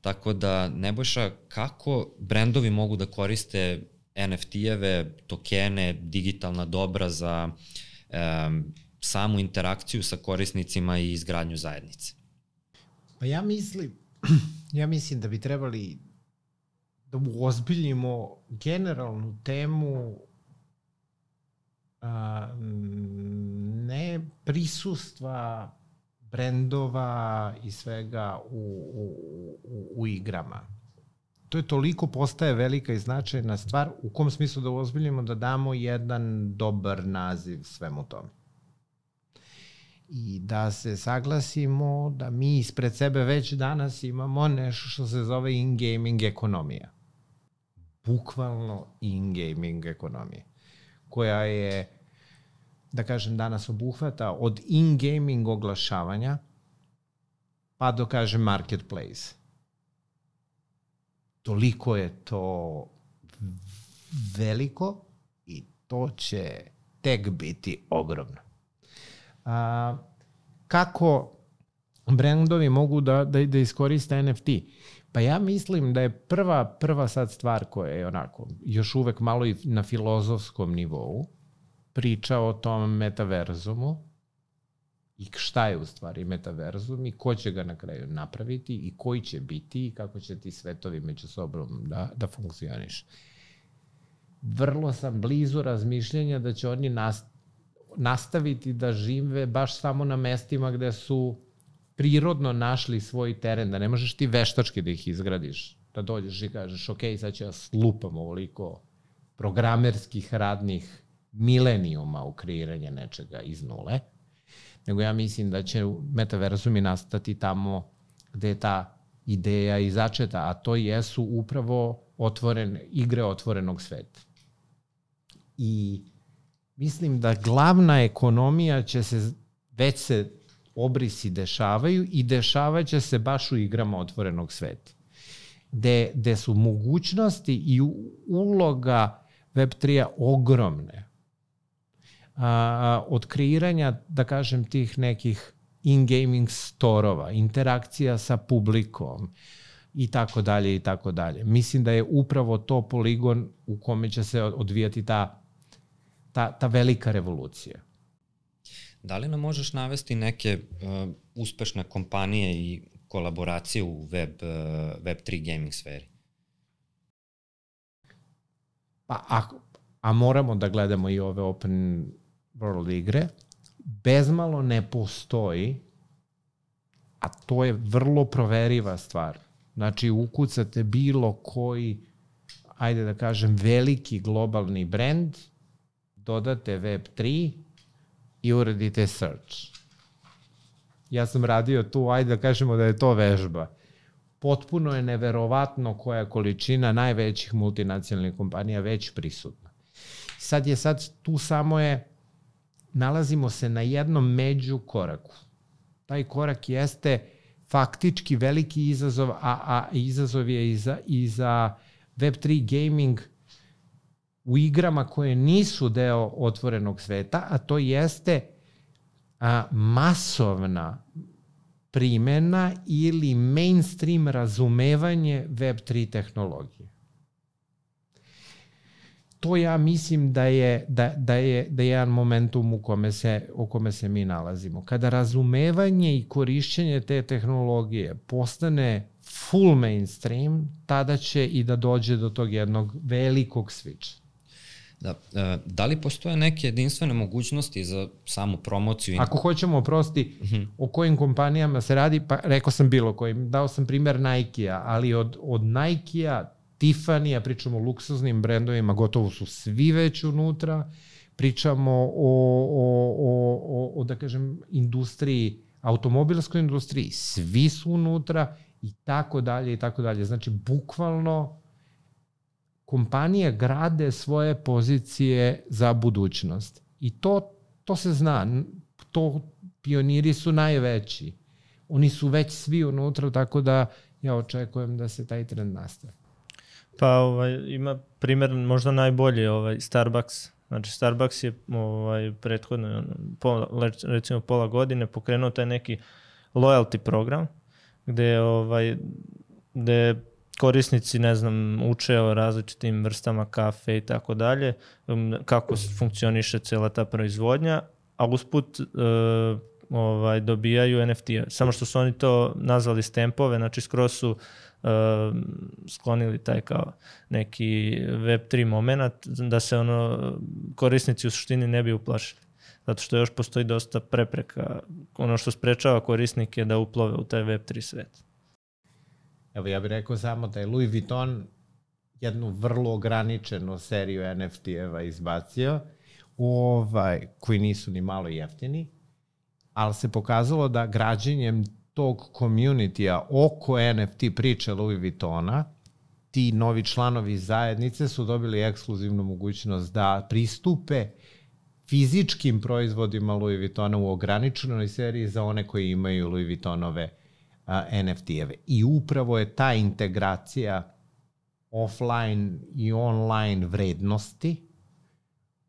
Tako da, Nebojša, kako brendovi mogu da koriste NFT-eve, tokene, digitalna dobra za um, samu interakciju sa korisnicima i izgradnju zajednice? Pa ja mislim, ja mislim da bi trebali da uozbiljimo generalnu temu a, ne prisustva brendova i svega u, u, u, u igrama. To je toliko postaje velika i značajna stvar u kom smislu da ozbiljimo da damo jedan dobar naziv svemu tome. I da se saglasimo da mi ispred sebe već danas imamo nešto što se zove in-gaming ekonomija. Bukvalno in-gaming ekonomija koja je da kažem, danas obuhvata od in-gaming oglašavanja pa do, kažem, marketplace. Toliko je to veliko i to će tek biti ogromno. A, kako brendovi mogu da, da, da iskoriste NFT? Pa ja mislim da je prva, prva sad stvar koja je onako još uvek malo i na filozofskom nivou, priča o tom metaverzumu i šta je u stvari metaverzum i ko će ga na kraju napraviti i koji će biti i kako će ti svetovi među sobom da, da funkcioniš. Vrlo sam blizu razmišljenja da će oni nas, nastaviti da žive baš samo na mestima gde su prirodno našli svoj teren, da ne možeš ti veštački da ih izgradiš, da dođeš i kažeš, ok, sad ću ja slupam ovoliko programerskih radnih milenijuma u kreiranje nečega iz nule, nego ja mislim da će metaverzumi nastati tamo gde je ta ideja i začeta, a to jesu upravo otvoren, igre otvorenog sveta. I mislim da glavna ekonomija će se, već se obrisi dešavaju i dešavaće se baš u igrama otvorenog sveta. Gde, gde su mogućnosti i uloga Web3-a ogromne. A, od kreiranja, da kažem, tih nekih in-gaming storova, interakcija sa publikom i tako dalje i tako dalje. Mislim da je upravo to poligon u kome će se odvijati ta, ta, ta velika revolucija. Da li nam možeš navesti neke uh, uspešne kompanije i kolaboracije u web, uh, Web3 gaming sferi? Pa, a, a moramo da gledamo i ove open world igre, bezmalo ne postoji, a to je vrlo proveriva stvar. Znači, ukucate bilo koji, ajde da kažem, veliki globalni brand, dodate Web3 i uradite search. Ja sam radio tu, ajde da kažemo da je to vežba. Potpuno je neverovatno koja količina najvećih multinacionalnih kompanija već prisutna. Sad je sad, tu samo je nalazimo se na jednom među koraku. Taj korak jeste faktički veliki izazov, a, a izazov je i za, i za Web3 gaming u igrama koje nisu deo otvorenog sveta, a to jeste a, masovna primena ili mainstream razumevanje Web3 tehnologije to ja mislim da je, da, da je, da je jedan momentum u kome, se, u kome se mi nalazimo. Kada razumevanje i korišćenje te tehnologije postane full mainstream, tada će i da dođe do tog jednog velikog switcha. Da, e, da li postoje neke jedinstvene mogućnosti za samu promociju? Ako hoćemo oprosti uh mhm. -huh. o kojim kompanijama se radi, pa rekao sam bilo kojim, dao sam primer Nike-a, ali od, od Nike-a Tiffany, ja pričamo o luksuznim brendovima, gotovo su svi već unutra, pričamo o, o, o, o, o da kažem, industriji, automobilskoj industriji, svi su unutra i tako dalje i tako dalje. Znači, bukvalno kompanije grade svoje pozicije za budućnost. I to, to se zna. To pioniri su najveći. Oni su već svi unutra, tako da ja očekujem da se taj trend nastavi. Pa ovaj, ima primer možda najbolji ovaj Starbucks. Znači Starbucks je ovaj prethodno pola, recimo pola godine pokrenuo taj neki loyalty program gde ovaj gde korisnici, ne znam, uče o različitim vrstama kafe i tako dalje, um, kako funkcioniše cela ta proizvodnja, a usput uh, ovaj, dobijaju NFT-a. Samo što su oni to nazvali stempove, znači skroz su uh, sklonili taj kao neki Web3 moment da se ono korisnici u suštini ne bi uplašili. Zato što još postoji dosta prepreka. Ono što sprečava korisnike da uplove u taj Web3 svet. Evo ja bih rekao samo da je Louis Vuitton jednu vrlo ograničenu seriju NFT-eva izbacio, ovaj, koji nisu ni malo jeftini, ali se pokazalo da građenjem tog community-a oko NFT priče Louis Vuittona, ti novi članovi zajednice su dobili ekskluzivnu mogućnost da pristupe fizičkim proizvodima Louis Vuittona u ograničenoj seriji za one koji imaju Louis Vuittonove NFT-eve. I upravo je ta integracija offline i online vrednosti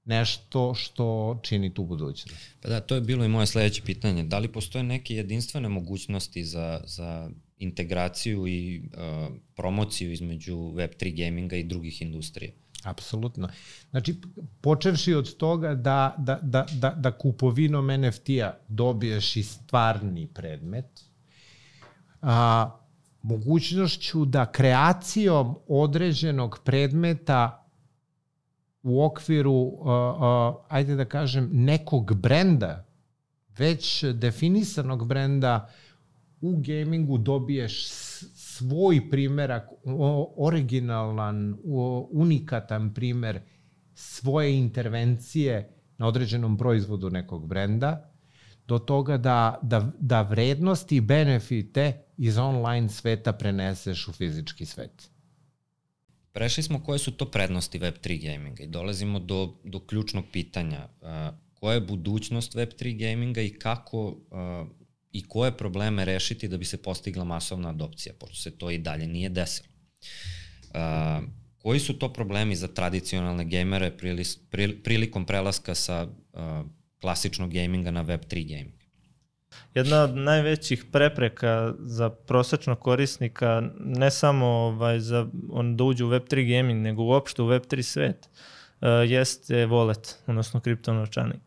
nešto što čini tu budućnost. Pa da, to je bilo i moje sledeće pitanje. Da li postoje neke jedinstvene mogućnosti za, za integraciju i uh, promociju između Web3 gaminga i drugih industrija? Apsolutno. Znači, počevši od toga da, da, da, da, da kupovinom NFT-a dobiješ i stvarni predmet, a, mogućnošću da kreacijom određenog predmeta u okviru, uh, ajde da kažem, nekog brenda, već definisanog brenda, u gamingu dobiješ svoj primerak, originalan, unikatan primer svoje intervencije na određenom proizvodu nekog brenda, do toga da, da, da vrednosti i benefite iz online sveta preneseš u fizički svet. Prešli smo koje su to prednosti Web3 gaminga i dolazimo do, do ključnog pitanja. Uh, koja je budućnost Web3 gaminga i kako uh, i koje probleme rešiti da bi se postigla masovna adopcija, pošto se to i dalje nije desilo. Uh, koji su to problemi za tradicionalne gejmere prilikom prelaska sa klasičnog gaminga na Web3 gaming? Jedna od najvećih prepreka za prosečnog korisnika, ne samo ovaj, za on da uđe u Web3 gaming, nego uopšte u Web3 svet, uh, jeste wallet, odnosno kriptonovčanik.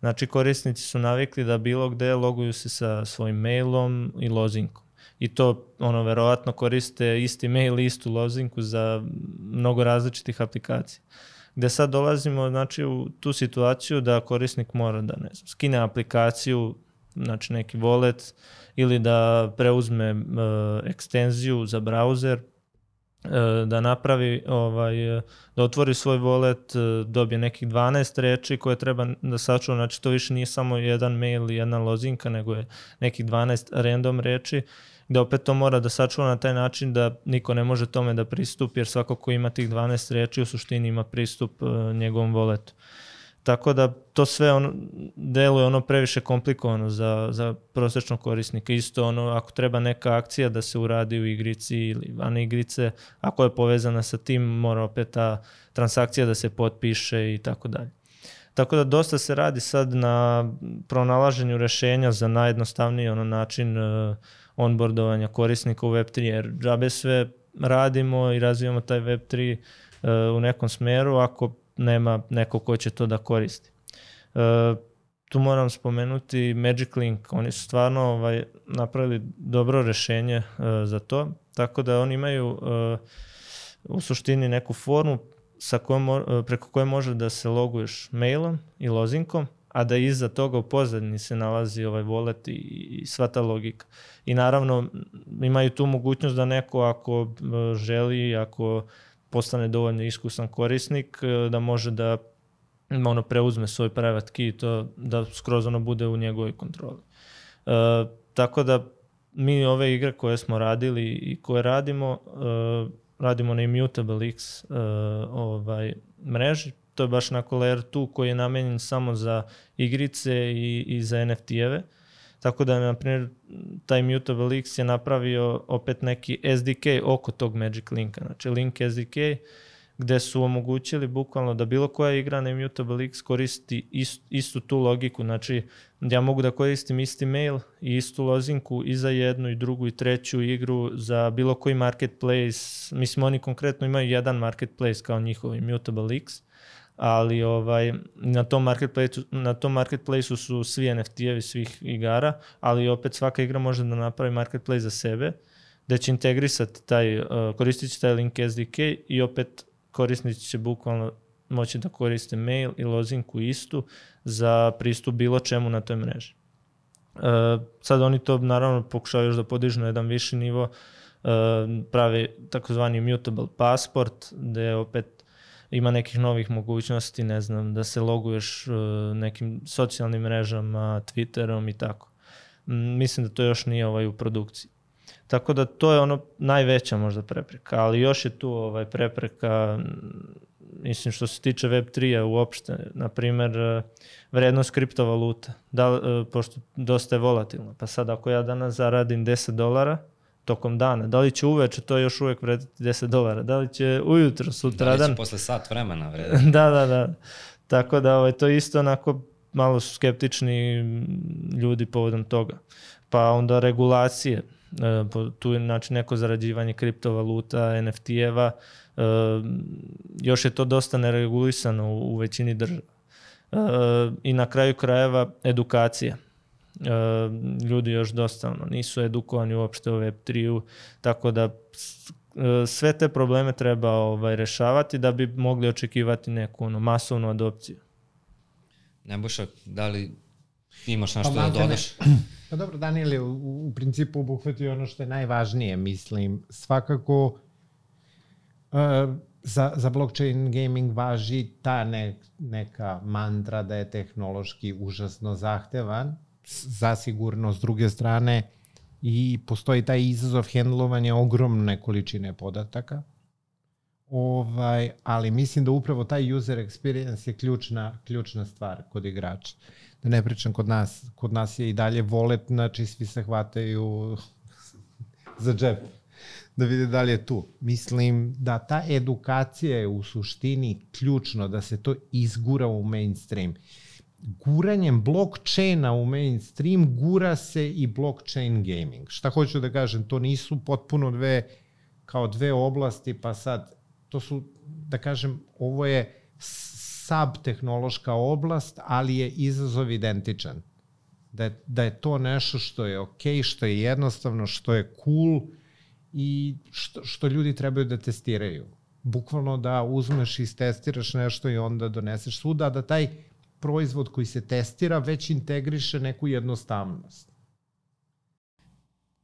Znači korisnici su navikli da bilo gde loguju se sa svojim mailom i lozinkom. I to ono verovatno koriste isti mail i istu lozinku za mnogo različitih aplikacija. Gde sad dolazimo znači, u tu situaciju da korisnik mora da ne znam, skine aplikaciju, znači neki wallet ili da preuzme uh, ekstenziju za browser E, da napravi, ovaj, da otvori svoj wallet, e, dobije nekih 12 reči koje treba da sačuva, znači to više nije samo jedan mail i jedna lozinka, nego je nekih 12 random reči, gde opet to mora da sačuva na taj način da niko ne može tome da pristupi, jer svako ko ima tih 12 reči u suštini ima pristup njegovom walletu. Tako da to sve ono, deluje ono previše komplikovano za, za prosečnog korisnika. Isto ono, ako treba neka akcija da se uradi u igrici ili van igrice, ako je povezana sa tim, mora opet ta transakcija da se potpiše i tako dalje. Tako da dosta se radi sad na pronalaženju rešenja za najjednostavniji ono način uh, onboardovanja korisnika u Web3, jer džabe sve radimo i razvijamo taj Web3 uh, u nekom smeru, ako nema neko ko će to da koristi. E, tu moram spomenuti Magic Link, oni su stvarno ovaj, napravili dobro rešenje e, za to, tako da oni imaju e, u suštini neku formu sa kojom, e, preko koje može da se loguješ mailom i lozinkom, a da iza toga u pozadini se nalazi ovaj wallet i, i sva ta logika. I naravno imaju tu mogućnost da neko ako e, želi, ako postane dovoljno iskusan korisnik e, da može da ono preuzme svoj private key to da skroz ono bude u njegovoj kontroli. E, tako da mi ove igre koje smo radili i koje radimo, e, radimo na Immutable X e, ovaj, mreži, to je baš na Layer 2 koji je namenjen samo za igrice i, i za NFT-eve. Uh, Tako da, na primjer, taj Mutable X je napravio opet neki SDK oko tog Magic Linka. Znači, Link SDK gde su omogućili bukvalno da bilo koja igra na Immutable X koristi ist, istu tu logiku. Znači, ja mogu da koristim isti mail i istu lozinku i za jednu i drugu i treću igru za bilo koji marketplace. Mislim, oni konkretno imaju jedan marketplace kao njihov Immutable X ali ovaj, na tom marketplace na tom marketplaceu su svi NFT-evi svih igara, ali opet svaka igra može da napravi marketplace za sebe, da će integrisati taj, uh, koristit će taj link SDK i opet korisnici će bukvalno moći da koriste mail i lozinku istu za pristup bilo čemu na toj mreži. Uh, sad oni to naravno pokušaju još da podižu na jedan viši nivo, uh, pravi takozvani mutable passport, gde opet ima nekih novih mogućnosti, ne znam, da se loguješ uh, nekim socijalnim mrežama, Twitterom i tako. Mislim da to još nije ovaj u produkciji. Tako da to je ono najveća možda prepreka, ali još je tu ovaj prepreka mislim što se tiče Web3-a uopšte, na primer uh, vrednost kriptovaluta, da, uh, pošto dosta je volatilno, pa sad ako ja danas zaradim 10 dolara, tokom dana. Da li će uveče to još uvek vrediti 10 dolara? Da li će ujutro, sutradan? Da li će posle sat vremena vrediti? da, da, da. Tako da ovaj, to isto onako malo su skeptični ljudi povodom toga. Pa onda regulacije, e, tu je znači neko zarađivanje kriptovaluta, NFT-eva, e, još je to dosta neregulisano u, u većini država. E, I na kraju krajeva edukacija ljudi još dosta ono, nisu edukovani uopšte o Web3-u, tako da e, sve te probleme treba ovaj, rešavati da bi mogli očekivati neku ono, masovnu adopciju. Nebojša, da li imaš nešto Pa, da malte ne. dodaš? Pa dobro, Daniel je u, u principu obuhvatio ono što je najvažnije, mislim. Svakako uh, za, za blockchain gaming važi ta ne, neka mantra da je tehnološki užasno zahtevan, zasigurno s druge strane i postoji taj izazov hendlovanja ogromne količine podataka. Ovaj, ali mislim da upravo taj user experience je ključna, ključna stvar kod igrača. Da ne pričam kod nas, kod nas je i dalje volet, znači svi se hvataju za džep da vide da li je tu. Mislim da ta edukacija je u suštini ključno da se to izgura u mainstream. Guranjem blockchaina u mainstream gura se i blockchain gaming. Šta hoću da kažem, to nisu potpuno dve kao dve oblasti, pa sad to su, da kažem, ovo je sub-tehnološka oblast, ali je izazov identičan. Da je, da je to nešto što je ok, što je jednostavno, što je cool i što, što ljudi trebaju da testiraju. Bukvalno da uzmeš i testiraš nešto i onda doneseš svuda, da taj proizvod koji se testira već integriše neku jednostavnost.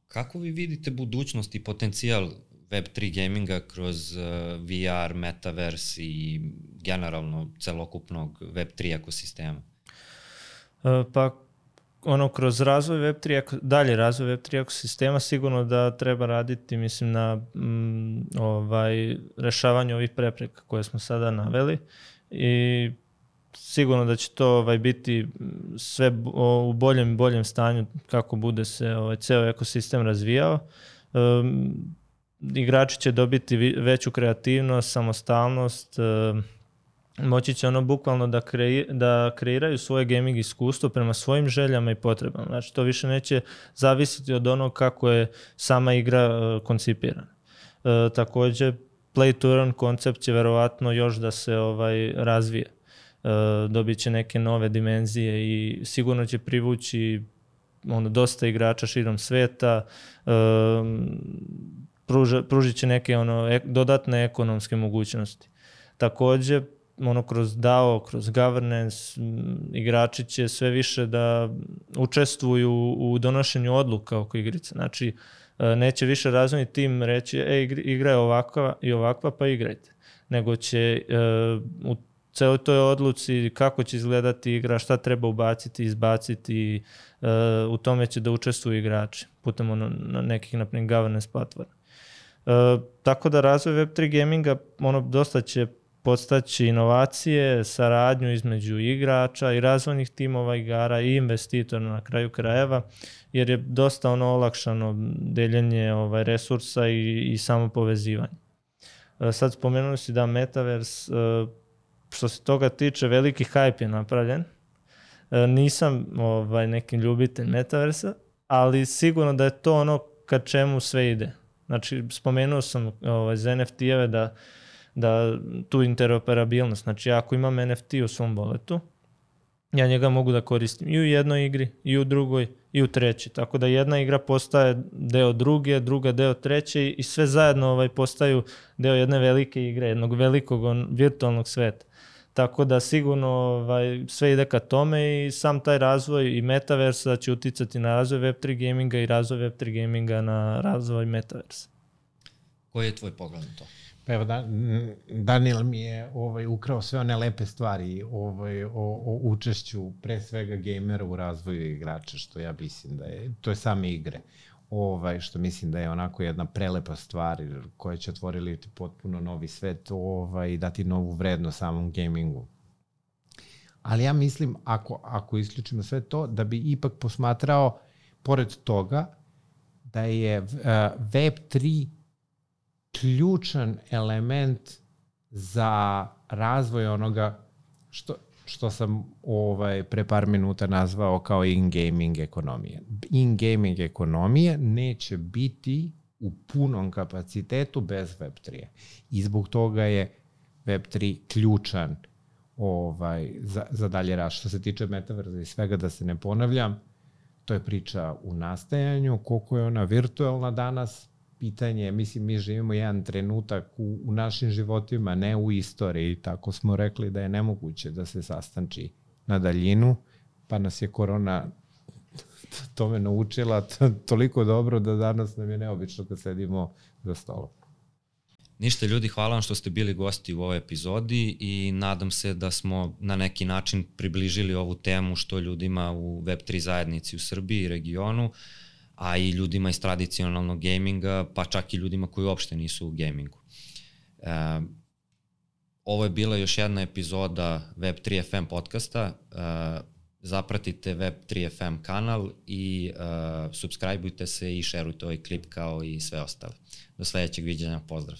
Kako vi vidite budućnost i potencijal Web3 gaminga kroz uh, VR, Metaverse i generalno celokupnog Web3 ekosistema? E, Pa ono kroz razvoj Web3, eko- dalje razvoj Web3 ekosistema sigurno da treba raditi mislim na mm, ovaj rešavanju ovih prepreka koje smo sada naveli i sigurno da će to ovaj biti sve u boljem i boljem stanju kako bude se ovaj ceo ekosistem razvijao. Um, igrači će dobiti veću kreativnost, samostalnost, um, moći će ono bukvalno da, krei, da kreiraju svoje gaming iskustvo prema svojim željama i potrebama. Znači to više neće zavisiti od onog kako je sama igra uh, koncipirana. Uh, takođe, play to earn koncept će verovatno još da se ovaj razvije. Uh, dobit će neke nove dimenzije i sigurno će privući ono, dosta igrača širom sveta, um, pruža, pružit će neke ono, ek, dodatne ekonomske mogućnosti. Takođe, ono kroz DAO, kroz governance, igrači će sve više da učestvuju u donošenju odluka oko igrice. Znači, e, neće više razvojni tim reći, e, igra je ovakva i ovakva, pa igrajte. Nego će e, u celoj toj odluci kako će izgledati igra, šta treba ubaciti, izbaciti, e, u tome će da učestvuju igrači putem ono, nekih, na governance platforma. E, tako da razvoj Web3 gaminga ono, dosta će podstaći inovacije, saradnju između igrača i razvojnih timova igara i investitora na kraju krajeva, jer je dosta ono olakšano deljenje ovaj, resursa i, i samo povezivanje. E, sad spomenuli si da Metaverse, što se toga tiče, veliki hype je napravljen. E, nisam ovaj, neki ljubitelj Metaversa, ali sigurno da je to ono ka čemu sve ide. Znači, spomenuo sam ovaj, za NFT-eve da, da tu interoperabilnost, znači ako imam NFT u svom boletu, ja njega mogu da koristim i u jednoj igri, i u drugoj, i u trećoj. Tako da jedna igra postaje deo druge, druga deo treće i sve zajedno ovaj, postaju deo jedne velike igre, jednog velikog virtualnog sveta. Tako da sigurno ovaj, sve ide ka tome i sam taj razvoj i metaversa će uticati na razvoj Web3 gaminga i razvoj Web3 gaminga na razvoj metaversa. Koji je tvoj pogled na to? Pa evo, da, Daniel mi je ovaj, ukrao sve one lepe stvari ovaj, o, o učešću pre svega gamera u razvoju igrača, što ja mislim da je, to je same igre. Ovaj, što mislim da je onako jedna prelepa stvar koja će otvoriti potpuno novi svet ovaj, i dati novu vrednost samom gamingu. Ali ja mislim, ako, ako isključimo sve to, da bi ipak posmatrao, pored toga, da je uh, Web3 ključan element za razvoj onoga što, što sam ovaj pre par minuta nazvao kao in-gaming ekonomije. In-gaming ekonomije neće biti u punom kapacitetu bez Web3. I zbog toga je Web3 ključan ovaj, za, za dalje rast. Što se tiče metaverza i svega, da se ne ponavljam, to je priča u nastajanju, koliko je ona virtualna danas, pitanje, mislim, mi živimo jedan trenutak u, u našim životima, ne u istoriji, tako smo rekli da je nemoguće da se sastanči na daljinu, pa nas je korona tome naučila toliko dobro da danas nam je neobično kad sedimo za stolom. Ništa ljudi, hvala vam što ste bili gosti u ovoj epizodi i nadam se da smo na neki način približili ovu temu što ljudima u Web3 zajednici u Srbiji i regionu, a i ljudima iz tradicionalnog gaminga, pa čak i ljudima koji uopšte nisu u gamingu. E, ovo je bila još jedna epizoda Web3 FM podcasta. E, zapratite Web3 FM kanal i uh, subscribeujte se i šerujte ovaj klip kao i sve ostale. Do sledećeg viđenja, pozdrav!